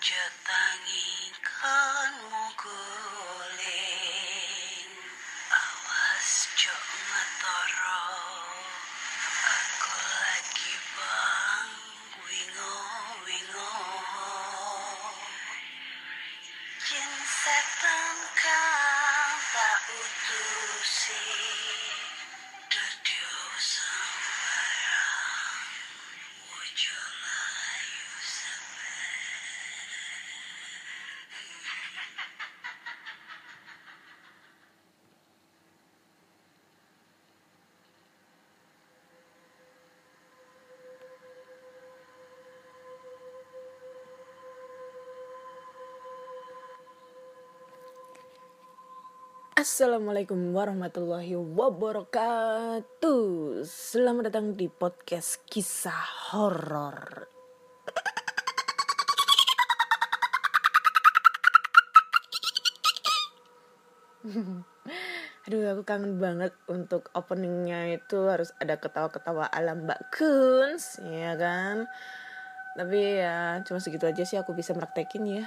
Jatah Assalamualaikum warahmatullahi wabarakatuh. Selamat datang di podcast kisah horor. Aduh, aku kangen banget untuk openingnya itu harus ada ketawa-ketawa ala Mbak Kuns, ya kan? Tapi ya cuma segitu aja sih aku bisa praktekin ya.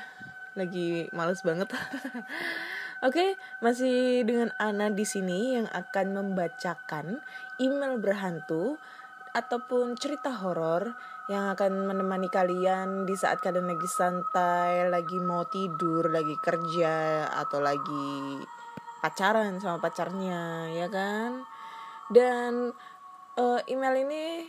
Lagi males banget. Oke, masih dengan Ana di sini yang akan membacakan email berhantu ataupun cerita horor yang akan menemani kalian di saat kalian lagi santai, lagi mau tidur, lagi kerja atau lagi pacaran sama pacarnya, ya kan? Dan eh, email ini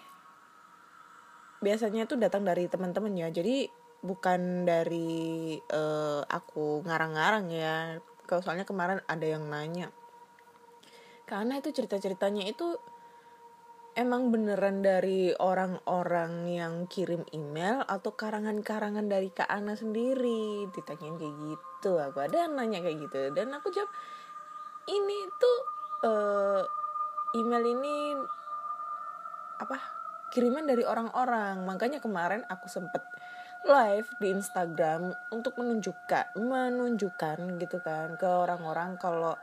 biasanya tuh datang dari teman-teman ya. Jadi bukan dari eh, aku ngarang-ngarang ya. Kalau soalnya kemarin ada yang nanya. Karena itu cerita-ceritanya itu emang beneran dari orang-orang yang kirim email atau karangan-karangan dari Kak Ana sendiri. Ditanyain kayak gitu aku ada nanya kayak gitu. Dan aku jawab ini tuh eh, email ini apa kiriman dari orang-orang. Makanya kemarin aku sempet live di Instagram untuk menunjukkan menunjukkan gitu kan ke orang-orang kalau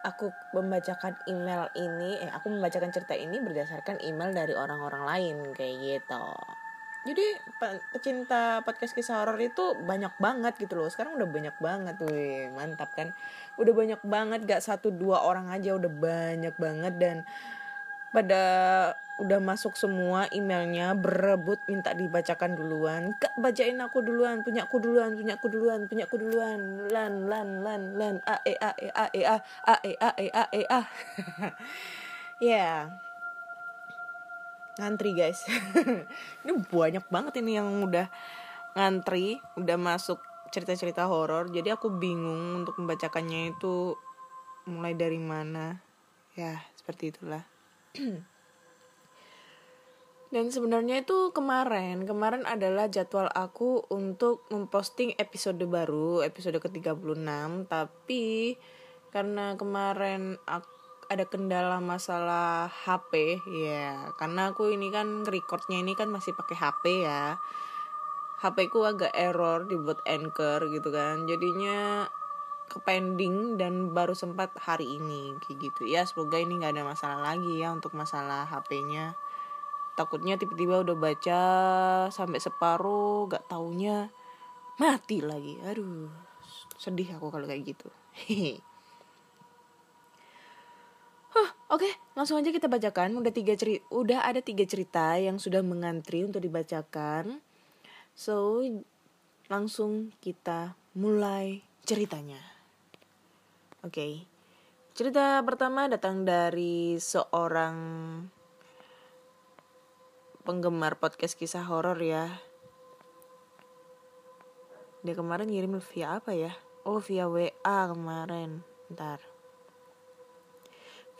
aku membacakan email ini eh aku membacakan cerita ini berdasarkan email dari orang-orang lain kayak gitu. Jadi pe- pecinta podcast kisah horor itu banyak banget gitu loh. Sekarang udah banyak banget tuh mantap kan? Udah banyak banget gak satu dua orang aja udah banyak banget. Dan pada udah masuk semua emailnya berebut minta dibacakan duluan. Kak bacain aku duluan punya aku duluan punya aku duluan punya aku duluan. Lan lan lan lan. A e a e a e a a e a e a e a. Ya. Ngantri guys. Ini banyak banget ini yang udah ngantri udah masuk cerita-cerita horor. Jadi aku bingung untuk membacakannya itu mulai dari mana. Ya seperti itulah dan sebenarnya itu kemarin, kemarin adalah jadwal aku untuk memposting episode baru, episode ke-36, tapi karena kemarin ada kendala masalah HP, ya, karena aku ini kan recordnya ini kan masih pakai HP ya. HP ku agak error dibuat anchor gitu kan. Jadinya ke pending dan baru sempat hari ini kayak gitu. Ya semoga ini nggak ada masalah lagi ya untuk masalah HP-nya takutnya tiba-tiba udah baca sampai separuh gak taunya mati lagi. Aduh sedih aku kalau kayak gitu. Hehe. Huh, oke langsung aja kita bacakan. Udah tiga cerita udah ada tiga cerita yang sudah mengantri untuk dibacakan. So langsung kita mulai ceritanya oke cerita pertama datang dari seorang penggemar podcast kisah horor ya. Dia kemarin ngirim via apa ya? Oh via WA kemarin. Ntar.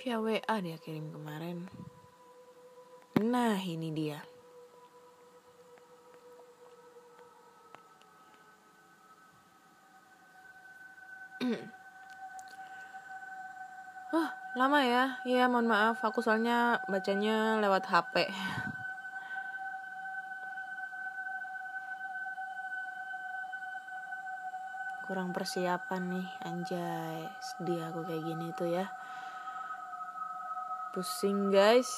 Via WA dia kirim kemarin. Nah ini dia. Oh, lama ya. Iya, mohon maaf. Aku soalnya bacanya lewat HP. kurang persiapan nih anjay sedih aku kayak gini tuh ya pusing guys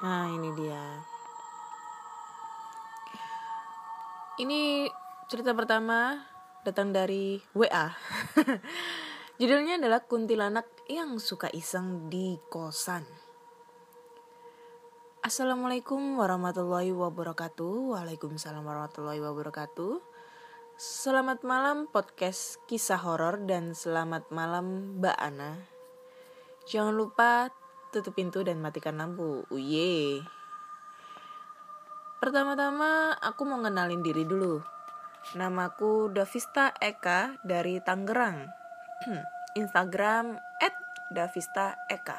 nah ini dia Ini cerita pertama datang dari WA. Judulnya adalah Kuntilanak yang suka iseng di kosan. Assalamualaikum warahmatullahi wabarakatuh. Waalaikumsalam warahmatullahi wabarakatuh. Selamat malam podcast kisah horor dan selamat malam Mbak Ana. Jangan lupa tutup pintu dan matikan lampu. Uye. Pertama-tama aku mau ngenalin diri dulu. Namaku Davista Eka dari Tangerang. Instagram @davista_eka.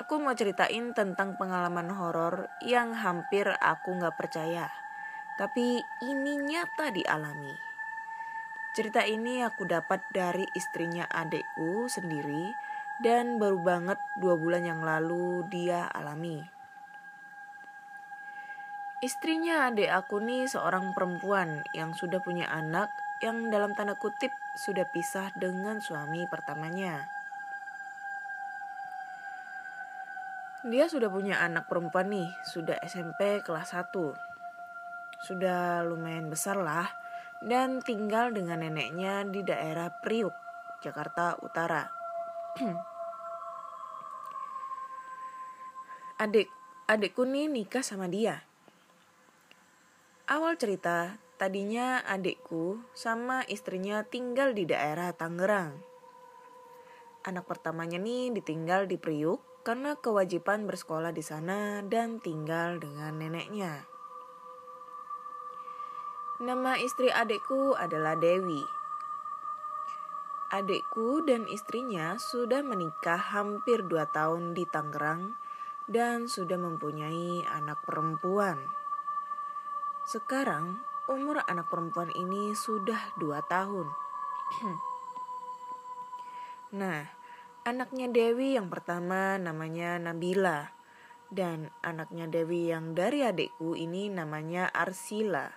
Aku mau ceritain tentang pengalaman horor yang hampir aku nggak percaya, tapi ini nyata dialami. Cerita ini aku dapat dari istrinya adekku sendiri dan baru banget dua bulan yang lalu dia alami. Istrinya adik aku nih seorang perempuan yang sudah punya anak yang dalam tanda kutip sudah pisah dengan suami pertamanya. Dia sudah punya anak perempuan nih, sudah SMP kelas 1. Sudah lumayan besar lah dan tinggal dengan neneknya di daerah Priuk, Jakarta Utara. Adik, adikku nih nikah sama dia. Awal cerita, tadinya adikku sama istrinya tinggal di daerah Tangerang. Anak pertamanya nih ditinggal di Priuk karena kewajiban bersekolah di sana dan tinggal dengan neneknya. Nama istri adikku adalah Dewi. Adikku dan istrinya sudah menikah hampir dua tahun di Tangerang dan sudah mempunyai anak perempuan. Sekarang umur anak perempuan ini sudah dua tahun. nah, Anaknya Dewi yang pertama namanya Nabila dan anaknya Dewi yang dari adikku ini namanya Arsila.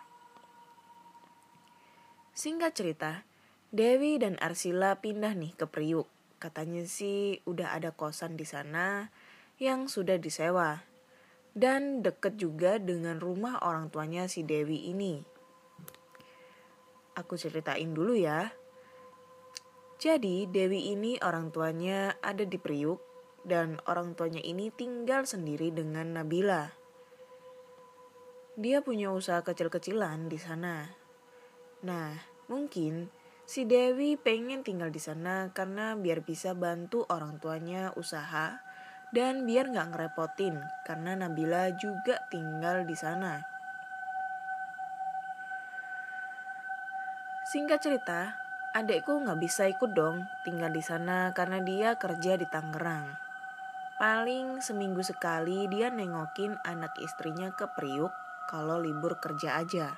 Singkat cerita, Dewi dan Arsila pindah nih ke Priuk. Katanya sih udah ada kosan di sana yang sudah disewa dan deket juga dengan rumah orang tuanya si Dewi ini. Aku ceritain dulu ya. Jadi Dewi ini orang tuanya ada di Priuk dan orang tuanya ini tinggal sendiri dengan Nabila. Dia punya usaha kecil-kecilan di sana. Nah, mungkin si Dewi pengen tinggal di sana karena biar bisa bantu orang tuanya usaha dan biar nggak ngerepotin karena Nabila juga tinggal di sana. Singkat cerita, Adekku nggak bisa ikut dong tinggal di sana karena dia kerja di Tangerang. Paling seminggu sekali dia nengokin anak istrinya ke Priuk kalau libur kerja aja.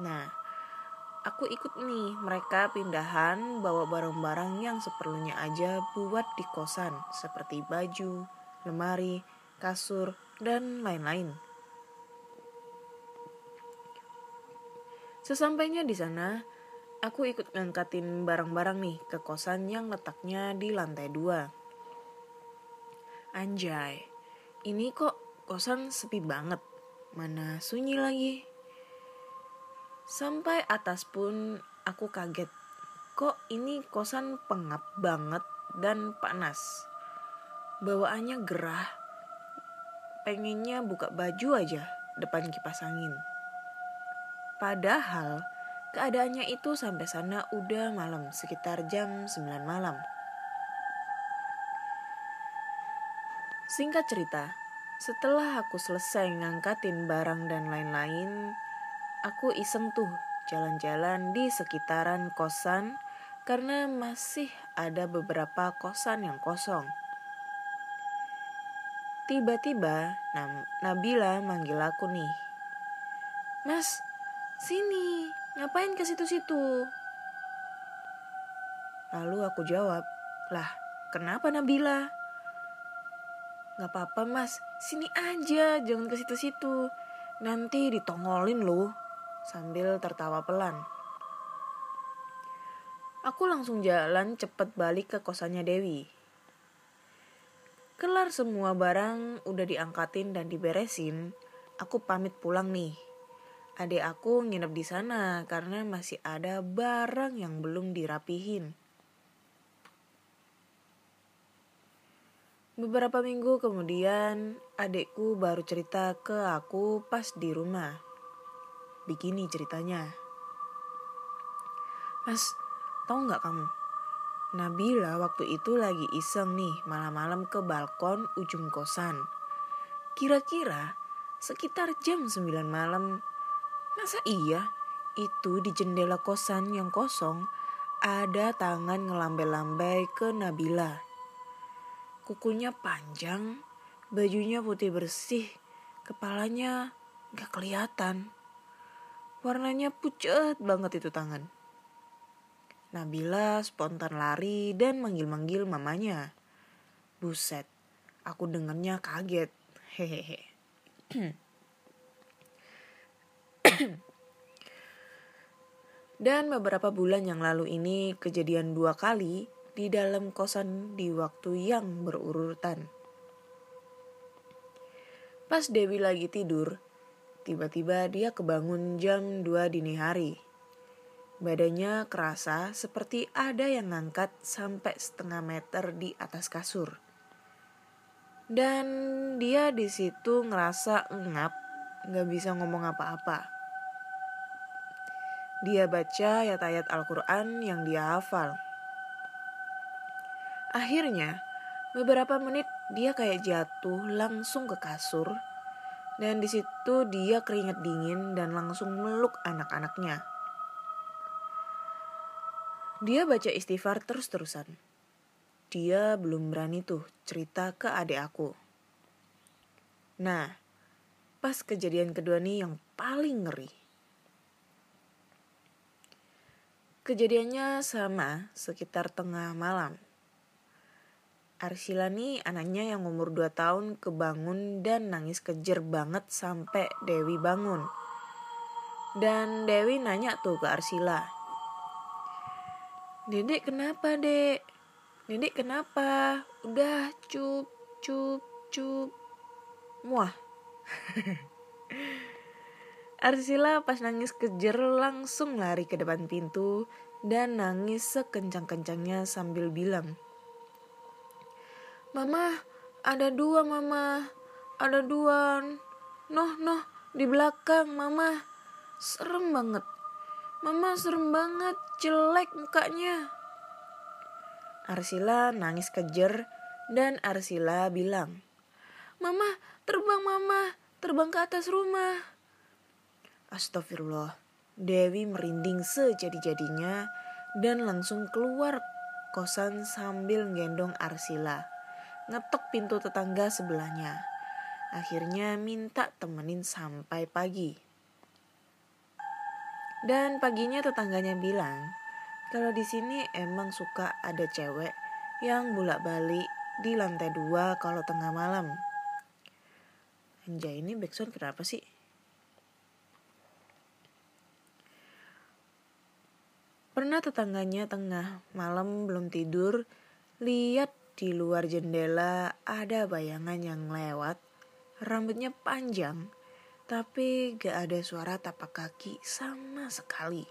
Nah, aku ikut nih mereka pindahan bawa barang-barang yang seperlunya aja buat di kosan seperti baju, lemari, kasur, dan lain-lain. Sesampainya di sana, Aku ikut ngangkatin barang-barang nih ke kosan yang letaknya di lantai dua. Anjay, ini kok kosan sepi banget. Mana sunyi lagi. Sampai atas pun aku kaget. Kok ini kosan pengap banget dan panas. Bawaannya gerah. Pengennya buka baju aja depan kipas angin. Padahal Keadaannya itu sampai sana udah malam, sekitar jam 9 malam. Singkat cerita, setelah aku selesai ngangkatin barang dan lain-lain, aku iseng tuh jalan-jalan di sekitaran kosan karena masih ada beberapa kosan yang kosong. Tiba-tiba Nabila manggil aku nih. Mas, sini, Ngapain ke situ-situ? Lalu aku jawab, lah kenapa Nabila? Gak apa-apa mas, sini aja, jangan ke situ-situ. Nanti ditongolin loh, sambil tertawa pelan. Aku langsung jalan cepet balik ke kosannya Dewi. Kelar semua barang udah diangkatin dan diberesin, aku pamit pulang nih. Adik aku nginep di sana karena masih ada barang yang belum dirapihin. Beberapa minggu kemudian, adikku baru cerita ke aku pas di rumah. Begini ceritanya. Mas, tahu nggak kamu? Nabila waktu itu lagi iseng nih malam-malam ke balkon ujung kosan. Kira-kira sekitar jam 9 malam Masa iya itu di jendela kosan yang kosong ada tangan ngelambai-lambai ke Nabila. Kukunya panjang, bajunya putih bersih, kepalanya gak kelihatan. Warnanya pucat banget itu tangan. Nabila spontan lari dan manggil-manggil mamanya. Buset, aku dengernya kaget. Hehehe. Dan beberapa bulan yang lalu ini kejadian dua kali di dalam kosan di waktu yang berurutan. Pas Dewi lagi tidur, tiba-tiba dia kebangun jam 2 dini hari. Badannya kerasa seperti ada yang ngangkat sampai setengah meter di atas kasur. Dan dia di situ ngerasa ngap, nggak bisa ngomong apa-apa. Dia baca ayat-ayat Al-Quran yang dia hafal. Akhirnya, beberapa menit dia kayak jatuh langsung ke kasur. Dan di situ dia keringet dingin dan langsung meluk anak-anaknya. Dia baca istighfar terus-terusan. Dia belum berani tuh cerita ke adik aku. Nah, pas kejadian kedua nih yang paling ngeri. Kejadiannya sama sekitar tengah malam. Arsila nih anaknya yang umur 2 tahun kebangun dan nangis kejer banget sampai Dewi bangun. Dan Dewi nanya tuh ke Arsila. Dedek kenapa dek? Dedek kenapa? Udah cup cup cup. Muah. Arsila pas nangis kejer langsung lari ke depan pintu dan nangis sekencang-kencangnya sambil bilang, Mama, ada dua mama, ada dua. Noh, noh, di belakang mama. Serem banget. Mama serem banget, jelek mukanya. Arsila nangis kejer dan Arsila bilang, Mama, terbang mama, terbang ke atas rumah. Astagfirullah. Dewi merinding sejadi-jadinya dan langsung keluar kosan sambil gendong Arsila. Ngetok pintu tetangga sebelahnya. Akhirnya minta temenin sampai pagi. Dan paginya tetangganya bilang, kalau di sini emang suka ada cewek yang bolak-balik di lantai dua kalau tengah malam. Anjay ini backsound kenapa sih? Pernah tetangganya tengah malam belum tidur, lihat di luar jendela ada bayangan yang lewat, rambutnya panjang, tapi gak ada suara tapak kaki sama sekali.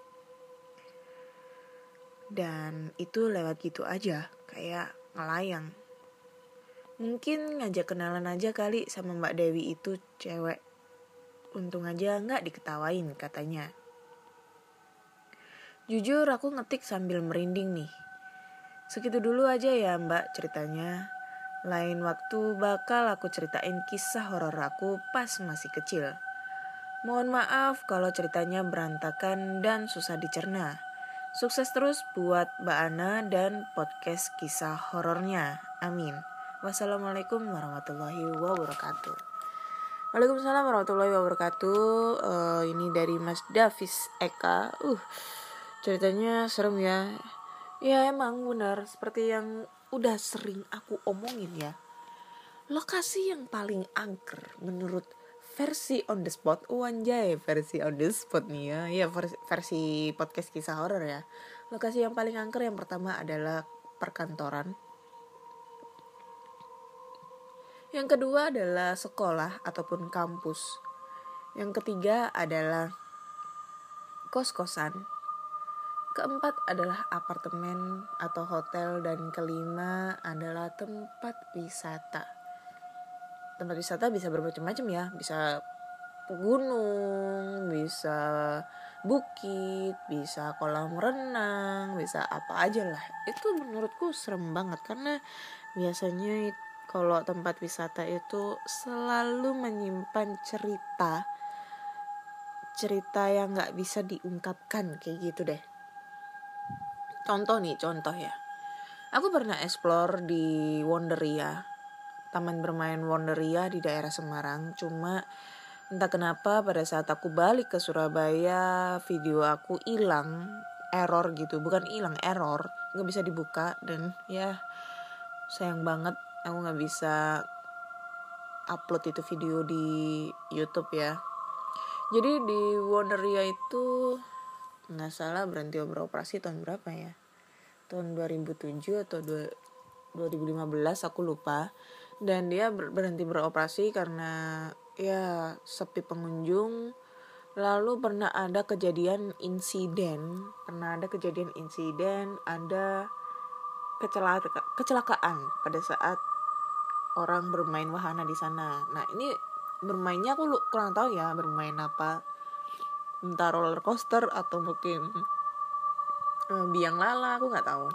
Dan itu lewat gitu aja, kayak ngelayang. Mungkin ngajak kenalan aja kali sama Mbak Dewi itu cewek. Untung aja nggak diketawain katanya. Jujur aku ngetik sambil merinding nih. Segitu dulu aja ya mbak ceritanya. Lain waktu bakal aku ceritain kisah horor aku pas masih kecil. Mohon maaf kalau ceritanya berantakan dan susah dicerna. Sukses terus buat Mbak Ana dan podcast kisah horornya. Amin. Wassalamualaikum warahmatullahi wabarakatuh. Waalaikumsalam warahmatullahi wabarakatuh. Uh, ini dari Mas Davis Eka. Uh, ceritanya serem ya ya emang benar. Seperti yang udah sering aku omongin ya. Lokasi yang paling angker menurut versi on the spot wanjay versi on the spot nih ya. Ya versi, versi podcast kisah horor ya. Lokasi yang paling angker yang pertama adalah perkantoran. Yang kedua adalah sekolah ataupun kampus. Yang ketiga adalah kos-kosan. Keempat adalah apartemen atau hotel dan kelima adalah tempat wisata. Tempat wisata bisa bermacam-macam ya, bisa gunung, bisa bukit, bisa kolam renang, bisa apa aja lah. Itu menurutku serem banget karena biasanya kalau tempat wisata itu selalu menyimpan cerita cerita yang nggak bisa diungkapkan kayak gitu deh contoh nih contoh ya. Aku pernah explore di Wonderia. Taman bermain Wonderia di daerah Semarang. Cuma entah kenapa pada saat aku balik ke Surabaya video aku hilang. Error gitu. Bukan hilang error. Nggak bisa dibuka. Dan ya sayang banget. Aku nggak bisa upload itu video di YouTube ya. Jadi di Wonderia itu nggak salah berhenti beroperasi tahun berapa ya? Tahun 2007 atau dua- 2015 aku lupa. Dan dia ber- berhenti beroperasi karena ya sepi pengunjung. Lalu pernah ada kejadian insiden. Pernah ada kejadian insiden ada kecelaka kecelakaan pada saat orang bermain wahana di sana. Nah ini bermainnya aku kurang tahu ya bermain apa entah roller coaster atau mungkin eh, biang lala aku nggak tahu.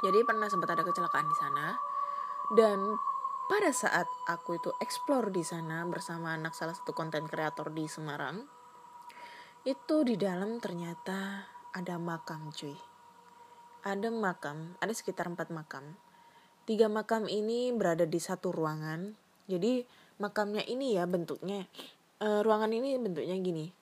Jadi pernah sempat ada kecelakaan di sana. Dan pada saat aku itu explore di sana bersama anak salah satu konten kreator di Semarang itu di dalam ternyata ada makam cuy. Ada makam ada sekitar empat makam. Tiga makam ini berada di satu ruangan. Jadi makamnya ini ya bentuknya eh, ruangan ini bentuknya gini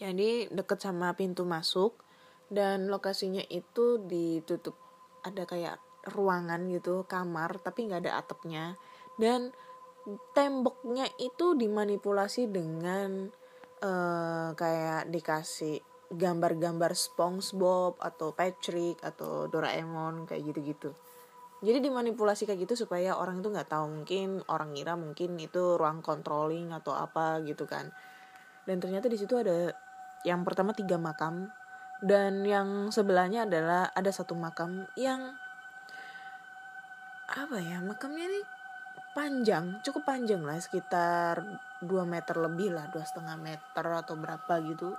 jadi deket sama pintu masuk dan lokasinya itu ditutup. Ada kayak ruangan gitu kamar tapi nggak ada atapnya. Dan temboknya itu dimanipulasi dengan eh, kayak dikasih gambar-gambar SpongeBob atau Patrick atau Doraemon kayak gitu-gitu. Jadi dimanipulasi kayak gitu supaya orang itu nggak tahu mungkin orang ngira mungkin itu ruang controlling atau apa gitu kan. Dan ternyata di situ ada yang pertama tiga makam. Dan yang sebelahnya adalah ada satu makam yang apa ya makamnya ini panjang cukup panjang lah sekitar 2 meter lebih lah dua setengah meter atau berapa gitu.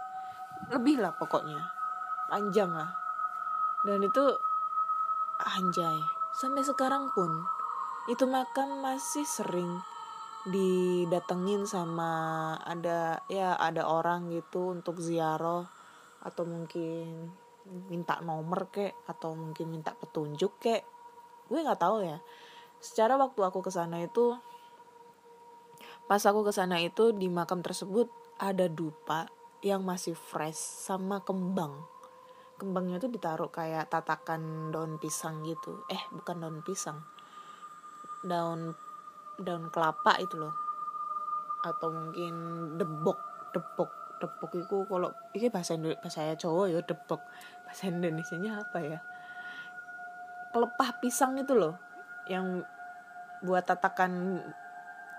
Lebih lah pokoknya panjang lah. Dan itu anjay sampai sekarang pun itu makam masih sering didatengin sama ada ya ada orang gitu untuk ziarah atau mungkin minta nomor kek atau mungkin minta petunjuk kek gue nggak tahu ya. Secara waktu aku ke sana itu pas aku ke sana itu di makam tersebut ada dupa yang masih fresh sama kembang. Kembangnya tuh ditaruh kayak tatakan daun pisang gitu. Eh bukan daun pisang. Daun daun kelapa itu loh. Atau mungkin debok debok debok itu kalau ini bahasa Indo bahasa Jawa ya debok. Bahasa Indonesia nya apa ya? Pelepah pisang itu loh yang buat tatakan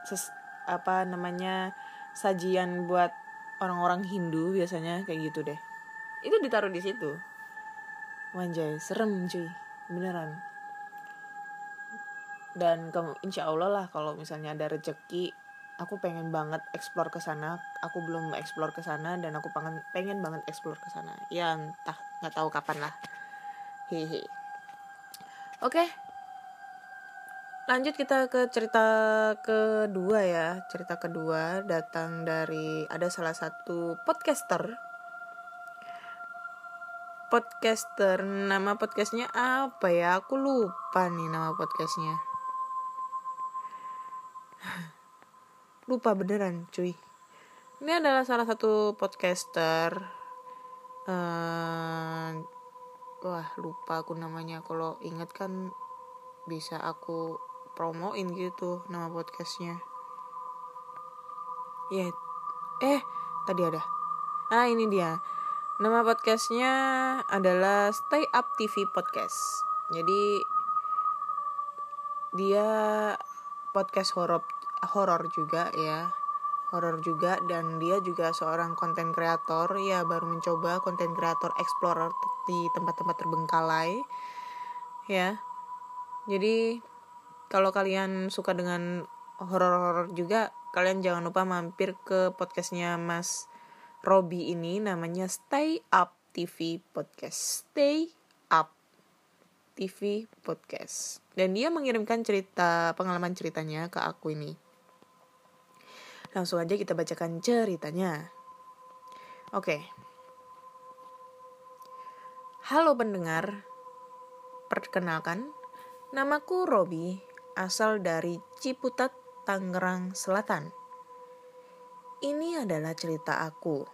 ses, apa namanya sajian buat orang-orang Hindu biasanya kayak gitu deh. Itu ditaruh di situ. Wanjay, serem cuy, beneran. Dan kamu insya Allah lah kalau misalnya ada rezeki, aku pengen banget explore ke sana. Aku belum explore ke sana dan aku pengen pengen banget explore ke sana. Ya entah nggak tahu kapan lah. Hehe. Oke. Lanjut kita ke cerita kedua ya. Cerita kedua datang dari ada salah satu podcaster podcaster nama podcastnya apa ya aku lupa nih nama podcastnya lupa beneran cuy. Ini adalah salah satu podcaster eh wah lupa aku namanya. Kalau inget kan bisa aku promoin gitu nama podcastnya. Ya eh tadi ada. Ah ini dia. Nama podcastnya adalah Stay Up TV Podcast. Jadi dia podcast horor horor juga ya, horor juga dan dia juga seorang konten kreator ya baru mencoba konten kreator explorer di tempat-tempat terbengkalai. Ya. Jadi kalau kalian suka dengan horor-horor juga kalian jangan lupa mampir ke podcastnya Mas Robi ini namanya Stay Up TV Podcast. Stay Up TV Podcast. Dan dia mengirimkan cerita pengalaman ceritanya ke aku ini langsung aja kita bacakan ceritanya oke halo pendengar perkenalkan namaku Robi asal dari Ciputat Tangerang Selatan. Ini adalah cerita aku.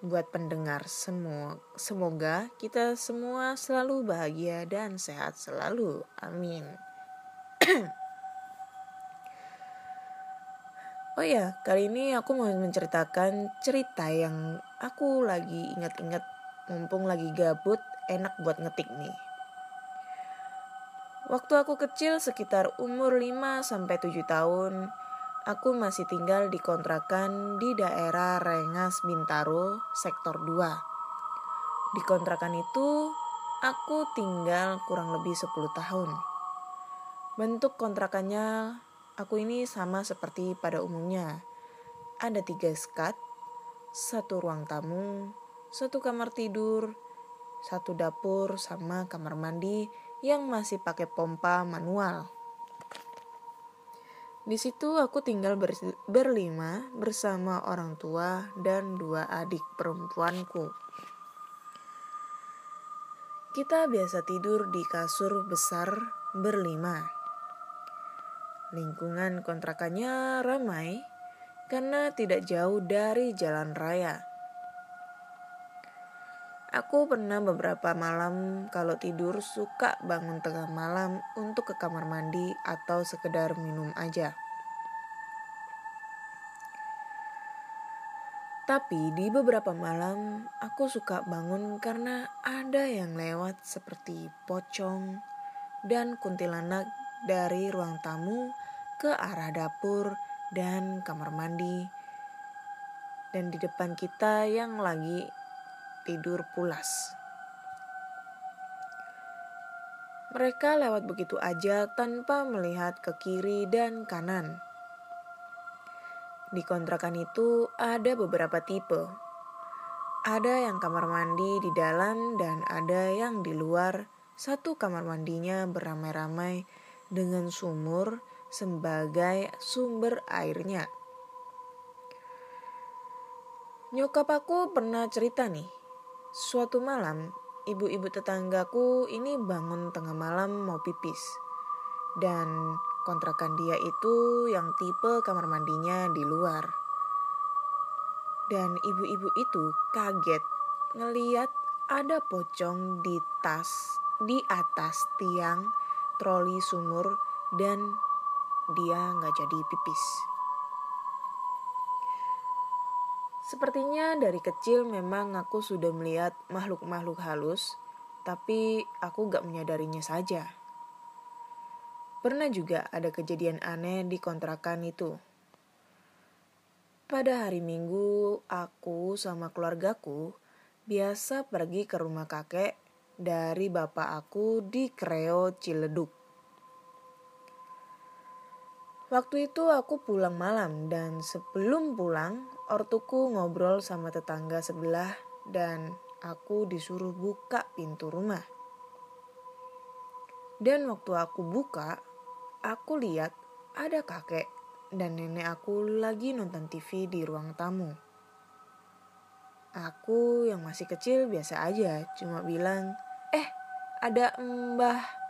Buat pendengar semua, semoga kita semua selalu bahagia dan sehat selalu. Amin. oh ya, kali ini aku mau menceritakan cerita yang aku lagi ingat-ingat mumpung lagi gabut, enak buat ngetik nih. Waktu aku kecil sekitar umur 5 sampai 7 tahun, aku masih tinggal di kontrakan di daerah Rengas Bintaro, sektor 2. Di kontrakan itu, aku tinggal kurang lebih 10 tahun. Bentuk kontrakannya aku ini sama seperti pada umumnya. Ada tiga skat, satu ruang tamu, satu kamar tidur, satu dapur sama kamar mandi yang masih pakai pompa manual. Di situ aku tinggal ber berlima bersama orang tua dan dua adik perempuanku. Kita biasa tidur di kasur besar berlima. Lingkungan kontrakannya ramai karena tidak jauh dari jalan raya. Aku pernah beberapa malam kalau tidur suka bangun tengah malam untuk ke kamar mandi atau sekedar minum aja. Tapi di beberapa malam aku suka bangun karena ada yang lewat seperti pocong dan kuntilanak dari ruang tamu ke arah dapur dan kamar mandi. Dan di depan kita yang lagi tidur pulas. Mereka lewat begitu aja tanpa melihat ke kiri dan kanan. Di kontrakan itu ada beberapa tipe. Ada yang kamar mandi di dalam dan ada yang di luar. Satu kamar mandinya beramai-ramai dengan sumur sebagai sumber airnya. Nyokap aku pernah cerita nih, Suatu malam, ibu-ibu tetanggaku ini bangun tengah malam mau pipis. Dan kontrakan dia itu yang tipe kamar mandinya di luar. Dan ibu-ibu itu kaget ngeliat ada pocong di tas di atas tiang troli sumur dan dia nggak jadi pipis. Sepertinya dari kecil memang aku sudah melihat makhluk-makhluk halus, tapi aku gak menyadarinya saja. Pernah juga ada kejadian aneh di kontrakan itu. Pada hari Minggu, aku sama keluargaku biasa pergi ke rumah kakek dari bapak aku di Kreo Ciledug. Waktu itu aku pulang malam dan sebelum pulang ortuku ngobrol sama tetangga sebelah dan aku disuruh buka pintu rumah. Dan waktu aku buka, aku lihat ada kakek dan nenek aku lagi nonton TV di ruang tamu. Aku yang masih kecil biasa aja, cuma bilang, "Eh, ada Mbah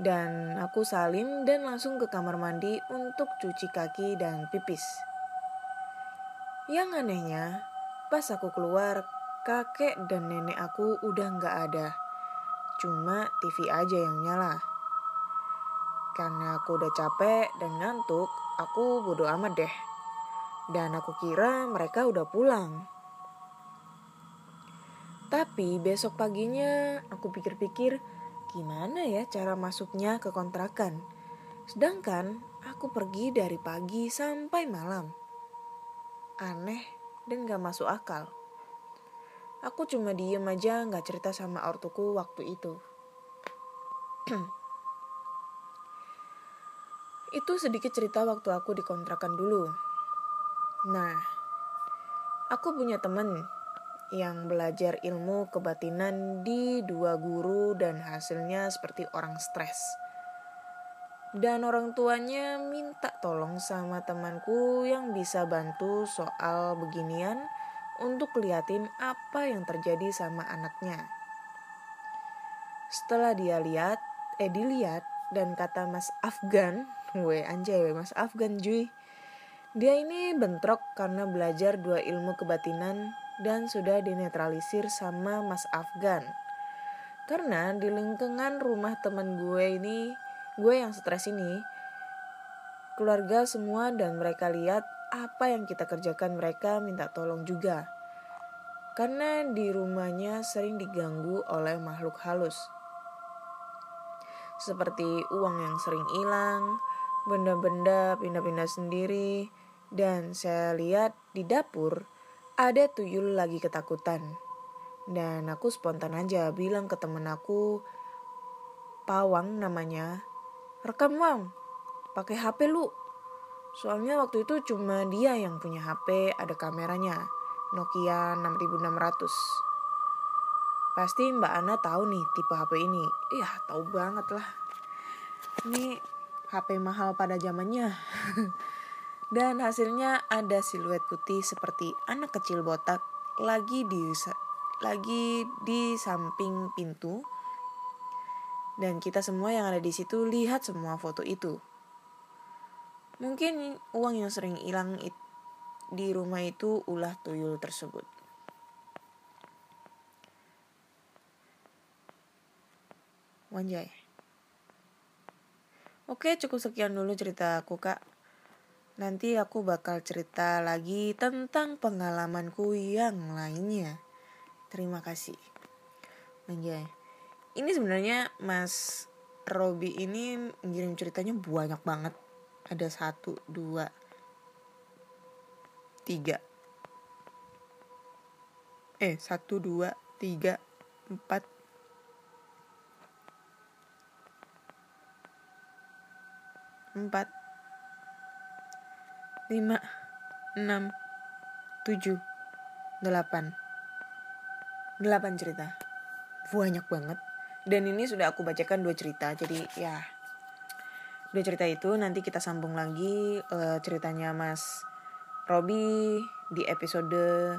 dan aku salim dan langsung ke kamar mandi untuk cuci kaki dan pipis. Yang anehnya, pas aku keluar, kakek dan nenek aku udah nggak ada. Cuma TV aja yang nyala. Karena aku udah capek dan ngantuk, aku bodo amat deh. Dan aku kira mereka udah pulang. Tapi besok paginya aku pikir-pikir, gimana ya cara masuknya ke kontrakan. Sedangkan Aku pergi dari pagi sampai malam. Aneh dan gak masuk akal. Aku cuma diem aja gak cerita sama ortuku waktu itu. itu sedikit cerita waktu aku dikontrakan dulu. Nah, aku punya temen yang belajar ilmu kebatinan di dua guru dan hasilnya seperti orang stres. Dan orang tuanya minta tolong sama temanku yang bisa bantu soal beginian untuk liatin apa yang terjadi sama anaknya. Setelah dia lihat, eh dilihat dan kata Mas Afgan, gue anjay Mas Afgan cuy. Dia ini bentrok karena belajar dua ilmu kebatinan dan sudah dinetralisir sama Mas Afgan. Karena di lingkungan rumah teman gue ini, gue yang stres ini, keluarga semua dan mereka lihat apa yang kita kerjakan mereka minta tolong juga. Karena di rumahnya sering diganggu oleh makhluk halus. Seperti uang yang sering hilang, benda-benda pindah-pindah sendiri, dan saya lihat di dapur ada tuyul lagi ketakutan. Dan aku spontan aja bilang ke temen aku, Pawang namanya, rekam wang, pakai HP lu. Soalnya waktu itu cuma dia yang punya HP, ada kameranya, Nokia 6600. Pasti Mbak Ana tahu nih tipe HP ini. Iya, tahu banget lah. Ini HP mahal pada zamannya. Dan hasilnya ada siluet putih seperti anak kecil botak lagi di lagi di samping pintu. Dan kita semua yang ada di situ lihat semua foto itu. Mungkin uang yang sering hilang di rumah itu ulah tuyul tersebut. Wanjay. Oke, cukup sekian dulu cerita aku, Kak. Nanti aku bakal cerita lagi tentang pengalamanku yang lainnya. Terima kasih. Anjay. Ini sebenarnya Mas Robi ini ngirim ceritanya banyak banget. Ada satu, dua, tiga. Eh, satu, dua, tiga, empat, empat, lima, enam, tujuh, delapan. Delapan cerita. Banyak banget. Dan ini sudah aku bacakan dua cerita. Jadi ya dua cerita itu nanti kita sambung lagi uh, ceritanya Mas Robi di episode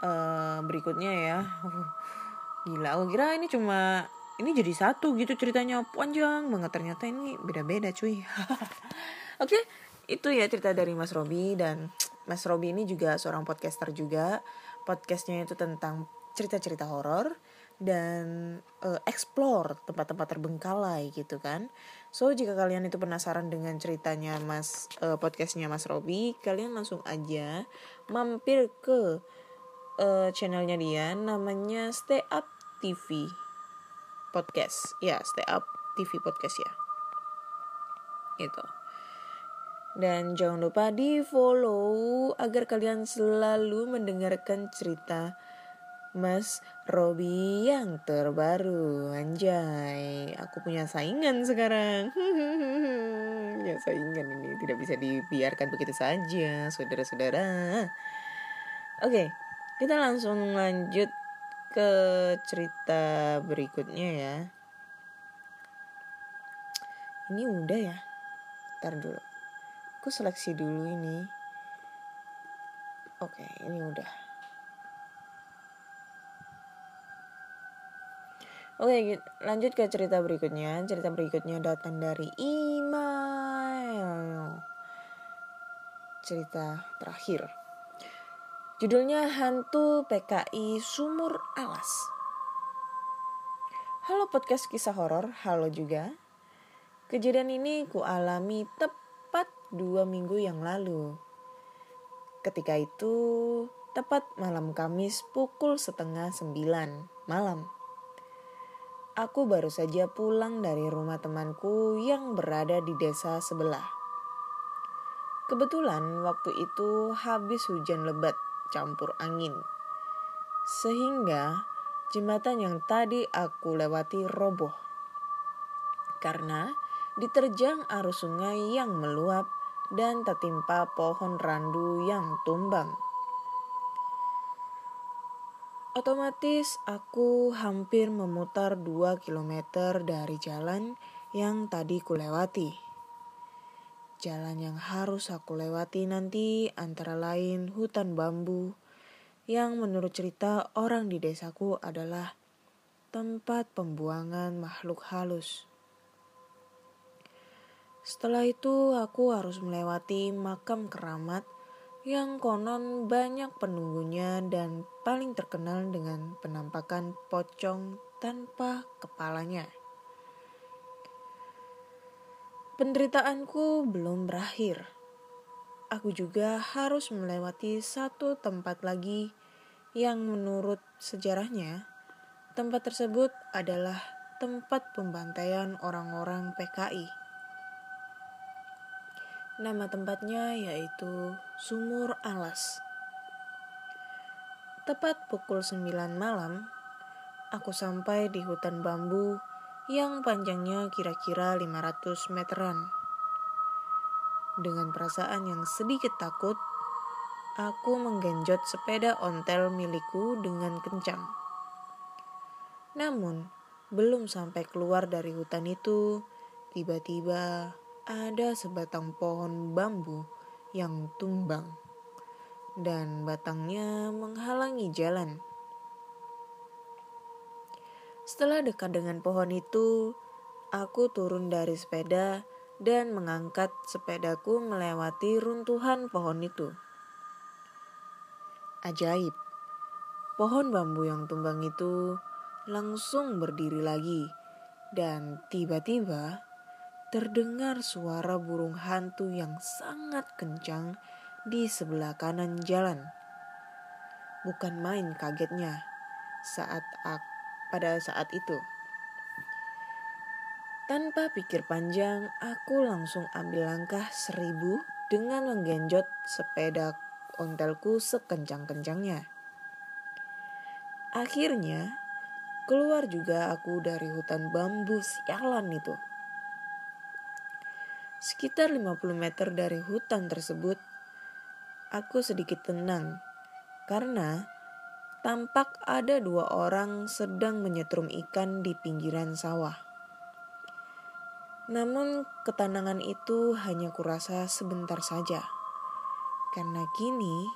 uh, berikutnya ya. Uh, gila, aku kira ini cuma ini jadi satu gitu ceritanya panjang banget ternyata ini beda-beda cuy. Oke, okay, itu ya cerita dari Mas Robi dan Mas Robi ini juga seorang podcaster juga. Podcastnya itu tentang cerita-cerita horor dan uh, explore tempat-tempat terbengkalai gitu kan. So jika kalian itu penasaran dengan ceritanya Mas uh, podcastnya Mas Robi kalian langsung aja mampir ke uh, channelnya dia namanya Stay Up TV podcast. Ya Stay Up TV podcast ya. Itu dan jangan lupa di follow agar kalian selalu mendengarkan cerita Mas Robi yang terbaru. Anjay, aku punya saingan sekarang. ya saingan ini tidak bisa dibiarkan begitu saja, saudara-saudara. Oke, kita langsung lanjut ke cerita berikutnya ya. Ini udah ya. Ntar dulu aku seleksi dulu ini oke ini udah Oke, lanjut ke cerita berikutnya. Cerita berikutnya datang dari email. Cerita terakhir. Judulnya Hantu PKI Sumur Alas. Halo podcast kisah horor, halo juga. Kejadian ini ku alami tepat dua minggu yang lalu. Ketika itu, tepat malam Kamis pukul setengah sembilan malam. Aku baru saja pulang dari rumah temanku yang berada di desa sebelah. Kebetulan waktu itu habis hujan lebat campur angin. Sehingga jembatan yang tadi aku lewati roboh. Karena diterjang arus sungai yang meluap dan tertimpa pohon randu yang tumbang. Otomatis aku hampir memutar 2 km dari jalan yang tadi kulewati. Jalan yang harus aku lewati nanti antara lain hutan bambu yang menurut cerita orang di desaku adalah tempat pembuangan makhluk halus. Setelah itu aku harus melewati makam keramat yang konon banyak penunggunya dan paling terkenal dengan penampakan pocong tanpa kepalanya. Penderitaanku belum berakhir. Aku juga harus melewati satu tempat lagi yang menurut sejarahnya tempat tersebut adalah tempat pembantaian orang-orang PKI. Nama tempatnya yaitu Sumur Alas. Tepat pukul 9 malam, aku sampai di hutan bambu yang panjangnya kira-kira 500 meteran. Dengan perasaan yang sedikit takut, aku menggenjot sepeda ontel milikku dengan kencang. Namun, belum sampai keluar dari hutan itu, tiba-tiba ada sebatang pohon bambu yang tumbang dan batangnya menghalangi jalan. Setelah dekat dengan pohon itu, aku turun dari sepeda dan mengangkat sepedaku melewati runtuhan pohon itu. Ajaib, pohon bambu yang tumbang itu langsung berdiri lagi, dan tiba-tiba terdengar suara burung hantu yang sangat kencang di sebelah kanan jalan. Bukan main kagetnya saat pada saat itu. Tanpa pikir panjang, aku langsung ambil langkah seribu dengan menggenjot sepeda ontelku sekencang-kencangnya. Akhirnya, keluar juga aku dari hutan bambu sialan itu. Sekitar 50 meter dari hutan tersebut, aku sedikit tenang karena tampak ada dua orang sedang menyetrum ikan di pinggiran sawah. Namun ketenangan itu hanya kurasa sebentar saja. Karena kini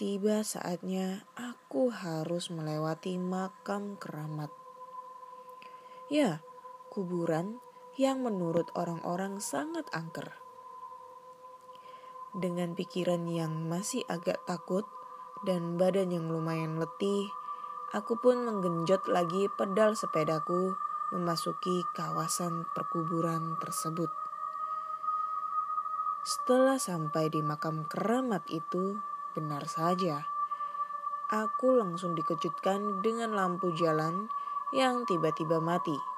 tiba saatnya aku harus melewati makam keramat. Ya, kuburan yang menurut orang-orang sangat angker. Dengan pikiran yang masih agak takut dan badan yang lumayan letih, aku pun menggenjot lagi pedal sepedaku memasuki kawasan perkuburan tersebut. Setelah sampai di makam keramat itu, benar saja, aku langsung dikejutkan dengan lampu jalan yang tiba-tiba mati.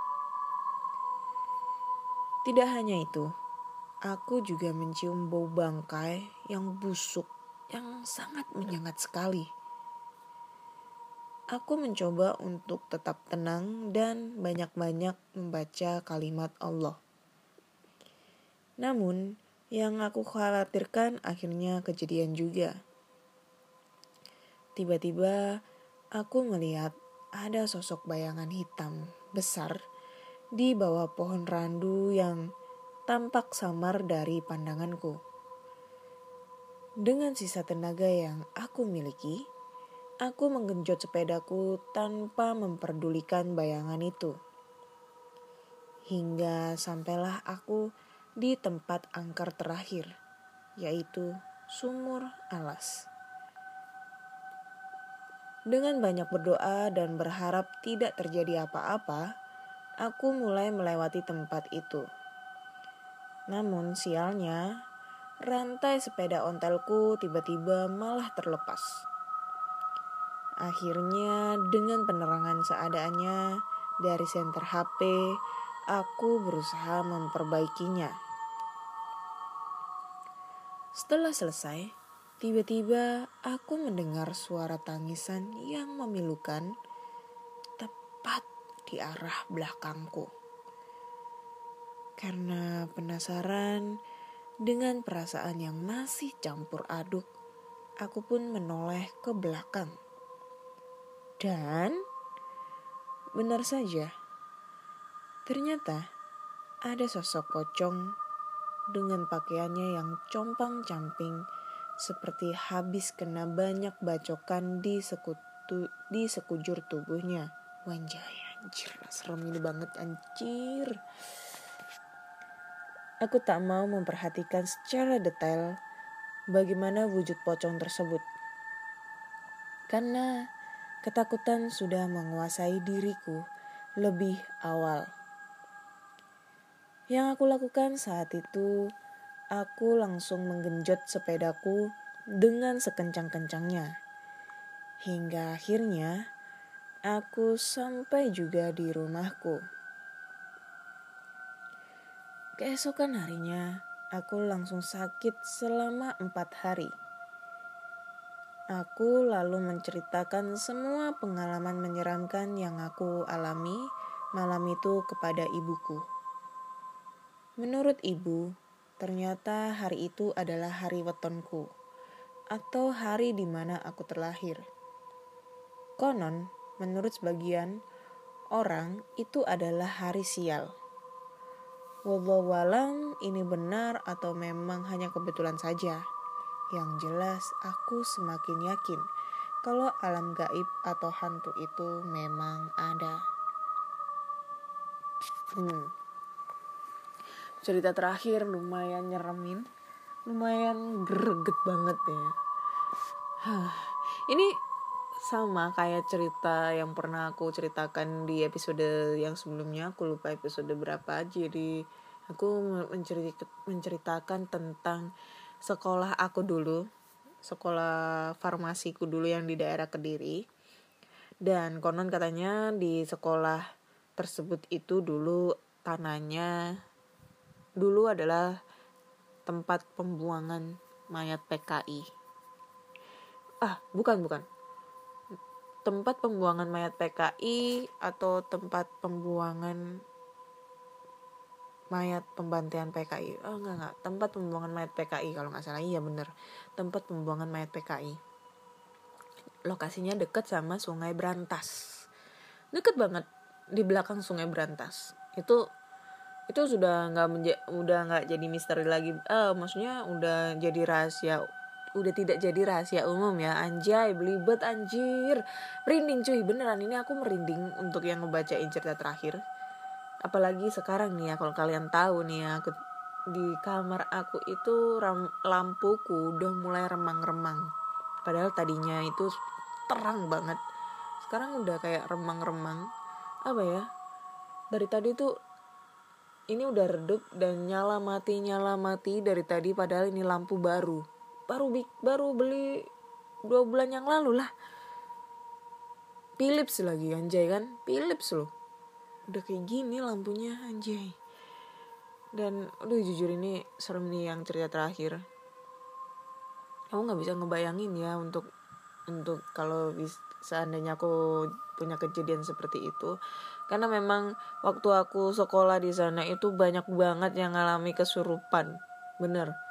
Tidak hanya itu, aku juga mencium bau bangkai yang busuk yang sangat menyengat sekali. Aku mencoba untuk tetap tenang dan banyak-banyak membaca kalimat Allah. Namun, yang aku khawatirkan akhirnya kejadian juga. Tiba-tiba aku melihat ada sosok bayangan hitam besar di bawah pohon randu yang tampak samar dari pandanganku. Dengan sisa tenaga yang aku miliki, aku menggenjot sepedaku tanpa memperdulikan bayangan itu. Hingga sampailah aku di tempat angker terakhir, yaitu sumur alas. Dengan banyak berdoa dan berharap tidak terjadi apa-apa, aku mulai melewati tempat itu. Namun sialnya, rantai sepeda ontelku tiba-tiba malah terlepas. Akhirnya dengan penerangan seadanya dari senter HP, aku berusaha memperbaikinya. Setelah selesai, tiba-tiba aku mendengar suara tangisan yang memilukan di arah belakangku. Karena penasaran dengan perasaan yang masih campur aduk, aku pun menoleh ke belakang. Dan benar saja, ternyata ada sosok pocong dengan pakaiannya yang compang-camping seperti habis kena banyak bacokan di sekutu di sekujur tubuhnya. Wanjay, anjir, serem ini banget anjir. Aku tak mau memperhatikan secara detail bagaimana wujud pocong tersebut. Karena ketakutan sudah menguasai diriku lebih awal. Yang aku lakukan saat itu, aku langsung menggenjot sepedaku dengan sekencang-kencangnya. Hingga akhirnya aku sampai juga di rumahku. Keesokan harinya, aku langsung sakit selama empat hari. Aku lalu menceritakan semua pengalaman menyeramkan yang aku alami malam itu kepada ibuku. Menurut ibu, ternyata hari itu adalah hari wetonku, atau hari di mana aku terlahir. Konon, menurut sebagian orang, itu adalah hari sial. Wallahualam ini benar atau memang hanya kebetulan saja. Yang jelas aku semakin yakin kalau alam gaib atau hantu itu memang ada. Hmm. Cerita terakhir lumayan nyeremin, lumayan greget banget ya. Hah. Ini sama kayak cerita yang pernah aku ceritakan di episode yang sebelumnya. Aku lupa episode berapa. Jadi aku menceritakan tentang sekolah aku dulu sekolah farmasiku dulu yang di daerah Kediri. Dan konon katanya di sekolah tersebut itu dulu tanahnya dulu adalah tempat pembuangan mayat PKI ah bukan bukan tempat pembuangan mayat PKI atau tempat pembuangan mayat pembantian PKI oh enggak enggak. Tempat pembuangan mayat PKI kalau nggak salah. Iya bener. Tempat pembuangan mayat PKI lokasinya deket sama Sungai Berantas. Deket banget. Di belakang Sungai Berantas. Itu itu sudah nggak udah nggak jadi misteri lagi. Eh maksudnya udah jadi rahasia udah tidak jadi rahasia umum ya. Anjay belibet anjir. Merinding cuy. Beneran ini aku merinding untuk yang ngebacain cerita terakhir. Apalagi sekarang nih ya kalau kalian tahu nih ya aku di kamar aku itu ram, lampuku udah mulai remang-remang. Padahal tadinya itu terang banget. Sekarang udah kayak remang-remang. Apa ya? Dari tadi tuh ini udah redup dan nyala mati nyala mati dari tadi padahal ini lampu baru baru baru beli dua bulan yang lalu lah. Philips lagi anjay kan? Philips loh. Udah kayak gini lampunya anjay. Dan udah jujur ini serem nih yang cerita terakhir. Kamu nggak bisa ngebayangin ya untuk untuk kalau seandainya aku punya kejadian seperti itu. Karena memang waktu aku sekolah di sana itu banyak banget yang ngalami kesurupan. Bener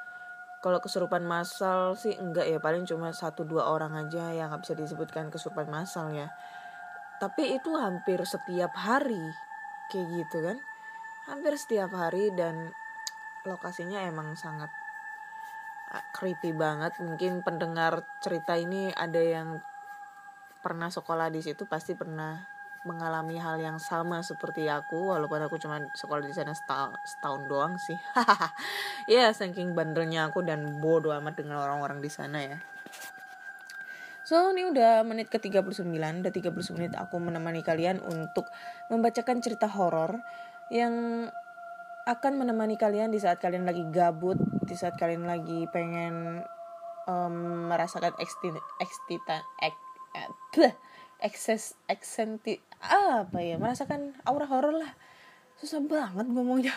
kalau kesurupan massal sih enggak ya paling cuma satu dua orang aja yang nggak bisa disebutkan kesurupan massal ya. Tapi itu hampir setiap hari kayak gitu kan. Hampir setiap hari dan lokasinya emang sangat creepy banget. Mungkin pendengar cerita ini ada yang pernah sekolah di situ pasti pernah mengalami hal yang sama seperti aku walaupun aku cuma sekolah di sana setahun, setahun doang sih. Ya yeah, saking bandelnya aku dan bodoh amat dengan orang-orang di sana ya. So ini udah menit ke 39 Udah 30 menit aku menemani kalian untuk membacakan cerita horor Yang akan menemani kalian di saat kalian lagi gabut Di saat kalian lagi pengen um, merasakan ekstita, ekstita, ek, ek, ekses eksenti apa ya merasakan aura horor lah. Susah banget ngomongnya.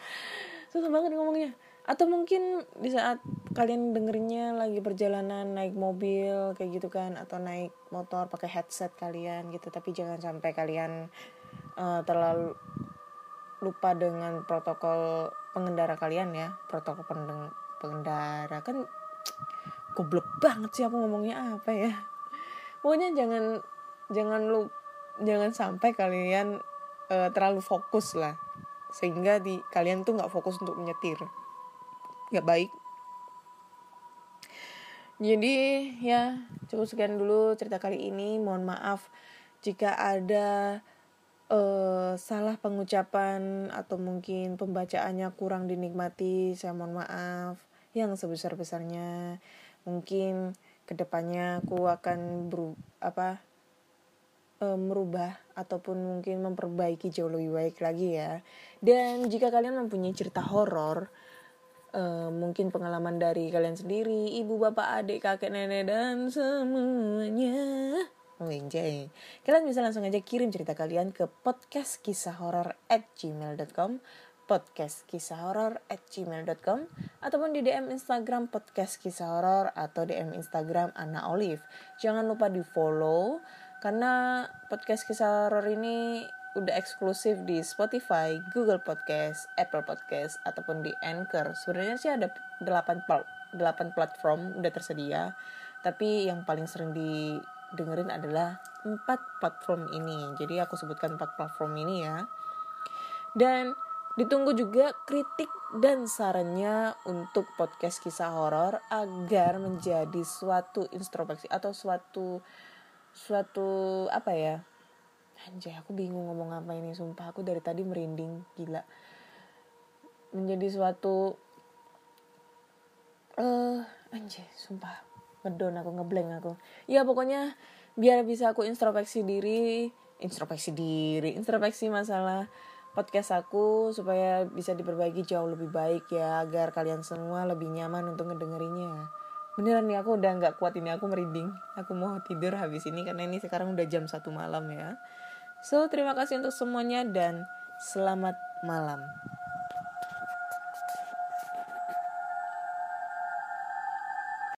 Susah banget ngomongnya. Atau mungkin di saat kalian dengerinnya lagi perjalanan naik mobil kayak gitu kan atau naik motor pakai headset kalian gitu tapi jangan sampai kalian uh, terlalu lupa dengan protokol pengendara kalian ya. Protokol pengendara kan goblok banget sih aku ngomongnya apa ya pokoknya jangan jangan lu jangan sampai kalian uh, terlalu fokus lah. Sehingga di kalian tuh nggak fokus untuk menyetir. Nggak baik. Jadi ya cukup sekian dulu cerita kali ini. Mohon maaf jika ada uh, salah pengucapan atau mungkin pembacaannya kurang dinikmati. Saya mohon maaf yang sebesar besarnya mungkin ke depannya aku akan ber apa uh, merubah ataupun mungkin memperbaiki jauh lebih baik lagi ya dan jika kalian mempunyai cerita horor uh, mungkin pengalaman dari kalian sendiri, ibu, bapak, adik, kakek, nenek dan semuanya. Wenjay. Kalian bisa langsung aja kirim cerita kalian ke podcast kisah horor at gmail.com podcast kisah horor at gmail.com ataupun di DM Instagram podcast kisah horor atau DM Instagram Anna Olive. Jangan lupa di follow karena podcast kisah horor ini udah eksklusif di Spotify, Google Podcast, Apple Podcast ataupun di Anchor. Sebenarnya sih ada 8 8 platform udah tersedia, tapi yang paling sering didengerin adalah empat platform ini. Jadi aku sebutkan empat platform ini ya. Dan ditunggu juga kritik dan sarannya untuk podcast kisah horor agar menjadi suatu introspeksi atau suatu suatu apa ya? Anjay aku bingung ngomong apa ini sumpah. Aku dari tadi merinding gila. Menjadi suatu eh uh, anjay sumpah. Ngedon aku ngeblank aku. Ya pokoknya biar bisa aku introspeksi diri introspeksi diri introspeksi masalah podcast aku supaya bisa diperbaiki jauh lebih baik ya agar kalian semua lebih nyaman untuk ngedengerinnya. Beneran nih aku udah nggak kuat ini aku merinding. Aku mau tidur habis ini karena ini sekarang udah jam satu malam ya. So, terima kasih untuk semuanya dan selamat malam.